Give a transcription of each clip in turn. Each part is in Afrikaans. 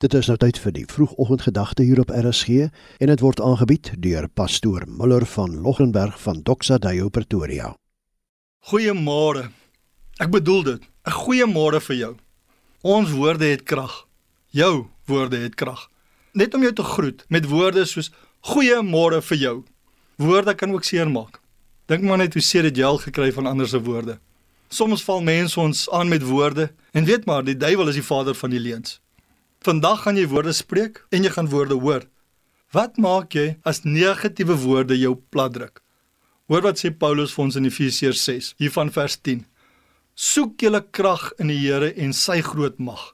Dit is nou tyd vir die vroegoggendgedagte hier op RSG en dit word aangebied deur pastoor Muller van Loggenberg van Doxa Deo Pretoria. Goeiemôre. Ek bedoel dit. 'n Goeiemôre vir jou. Ons woorde het krag. Jou woorde het krag. Net om jou te groet met woorde soos goeiemôre vir jou. Woorde kan ook seermaak. Dink maar net hoe seer dit al gekry van ander se woorde. Soms val mense ons aan met woorde en weet maar die duiwel is die vader van die leuns. Vandag gaan jy woorde spreek en jy gaan woorde hoor. Wat maak jy as negatiewe woorde jou platdruk? Hoor wat sê Paulus vir ons in Efesiërs 6, hier van vers 10. Soek julle krag in die Here en sy groot mag.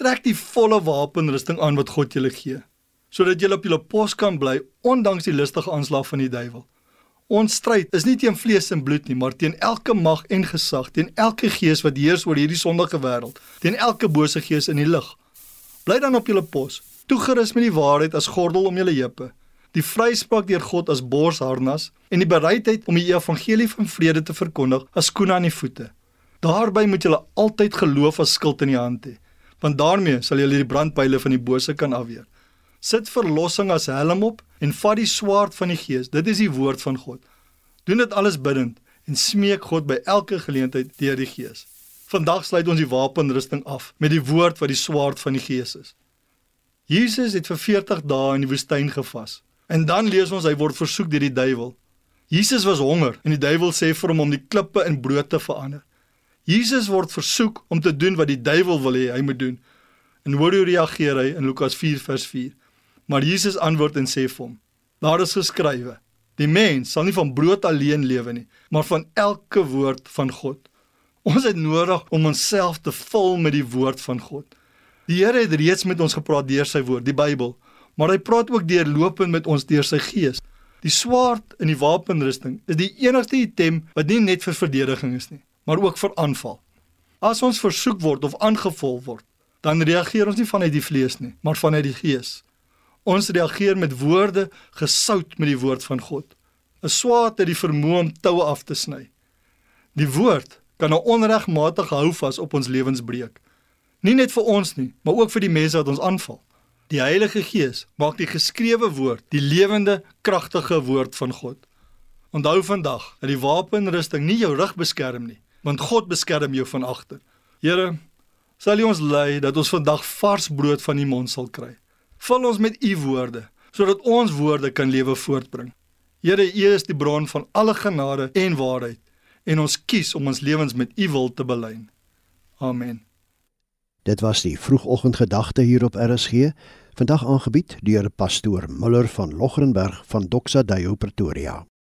Trek die volle wapenrusting aan wat God julle gee, sodat julle op julle pos kan bly ondanks die listige aanslag van die duiwel. Ons stryd is nie teen vlees en bloed nie, maar teen elke mag en gesag, teen elke gees wat heers oor hierdie sondige wêreld, teen elke bose gees in die lig. Bly dan op julle pos, toegerus met die waarheid as gordel om julle heupe, die vryspraak deur God as borsharnas en die bereidheid om die evangelie van vrede te verkondig as skoene aan die voete. Daarby moet julle altyd geloof as skild in die hand hê, want daarmee sal julle die brandpyle van die bose kan afweer. Sit verlossing as helm op en vat die swaard van die gees. Dit is die woord van God. Doen dit alles bidtend en smeek God by elke geleentheid deur die gees. Vandag sluit ons die wapenrusting af met die woord wat die swaard van die Gees is. Jesus het vir 40 dae in die woestyn gevas. En dan lees ons hy word versoek deur die duiwel. Jesus was honger en die duiwel sê vir hom om die klippe in brood te verander. Jesus word versoek om te doen wat die duiwel wil hê hy moet doen. En hoe reageer hy in Lukas 4 vers 4? Maar Jesus antwoord en sê vir hom: Daar is geskrywe: Die mens sal nie van brood alleen lewe nie, maar van elke woord van God. Ons het nodig om onsself te vul met die woord van God. Die Here het reeds met ons gepraat deur sy woord, die Bybel, maar hy praat ook deurlopend met ons deur sy gees. Die swaard in die wapenrusting is die enigste item wat nie net vir verdediging is nie, maar ook vir aanval. As ons versoek word of aangeval word, dan reageer ons nie vanuit die vlees nie, maar vanuit die gees. Ons reageer met woorde gesout met die woord van God. 'n Swaard het die vermoë om toue af te sny. Die woord kan 'n onregmatige houvas op ons lewens breek. Nie net vir ons nie, maar ook vir die mense wat ons aanval. Die Heilige Gees maak die geskrewe woord die lewende, kragtige woord van God. Onthou vandag dat die wapenrusting nie jou rug beskerm nie, want God beskerm jou van agter. Here, sal U ons lei dat ons vandag vars brood van U mond sal kry. Vul ons met U woorde sodat ons woorde kan lewe voortbring. Here, U is die bron van alle genade en waarheid en ons kies om ons lewens met U wil te belyn. Amen. Dit was die vroegoggendgedagte hier op RSG, vandag aangebied deur pastoor Muller van Logrenberg van Doxa Deo Pretoria.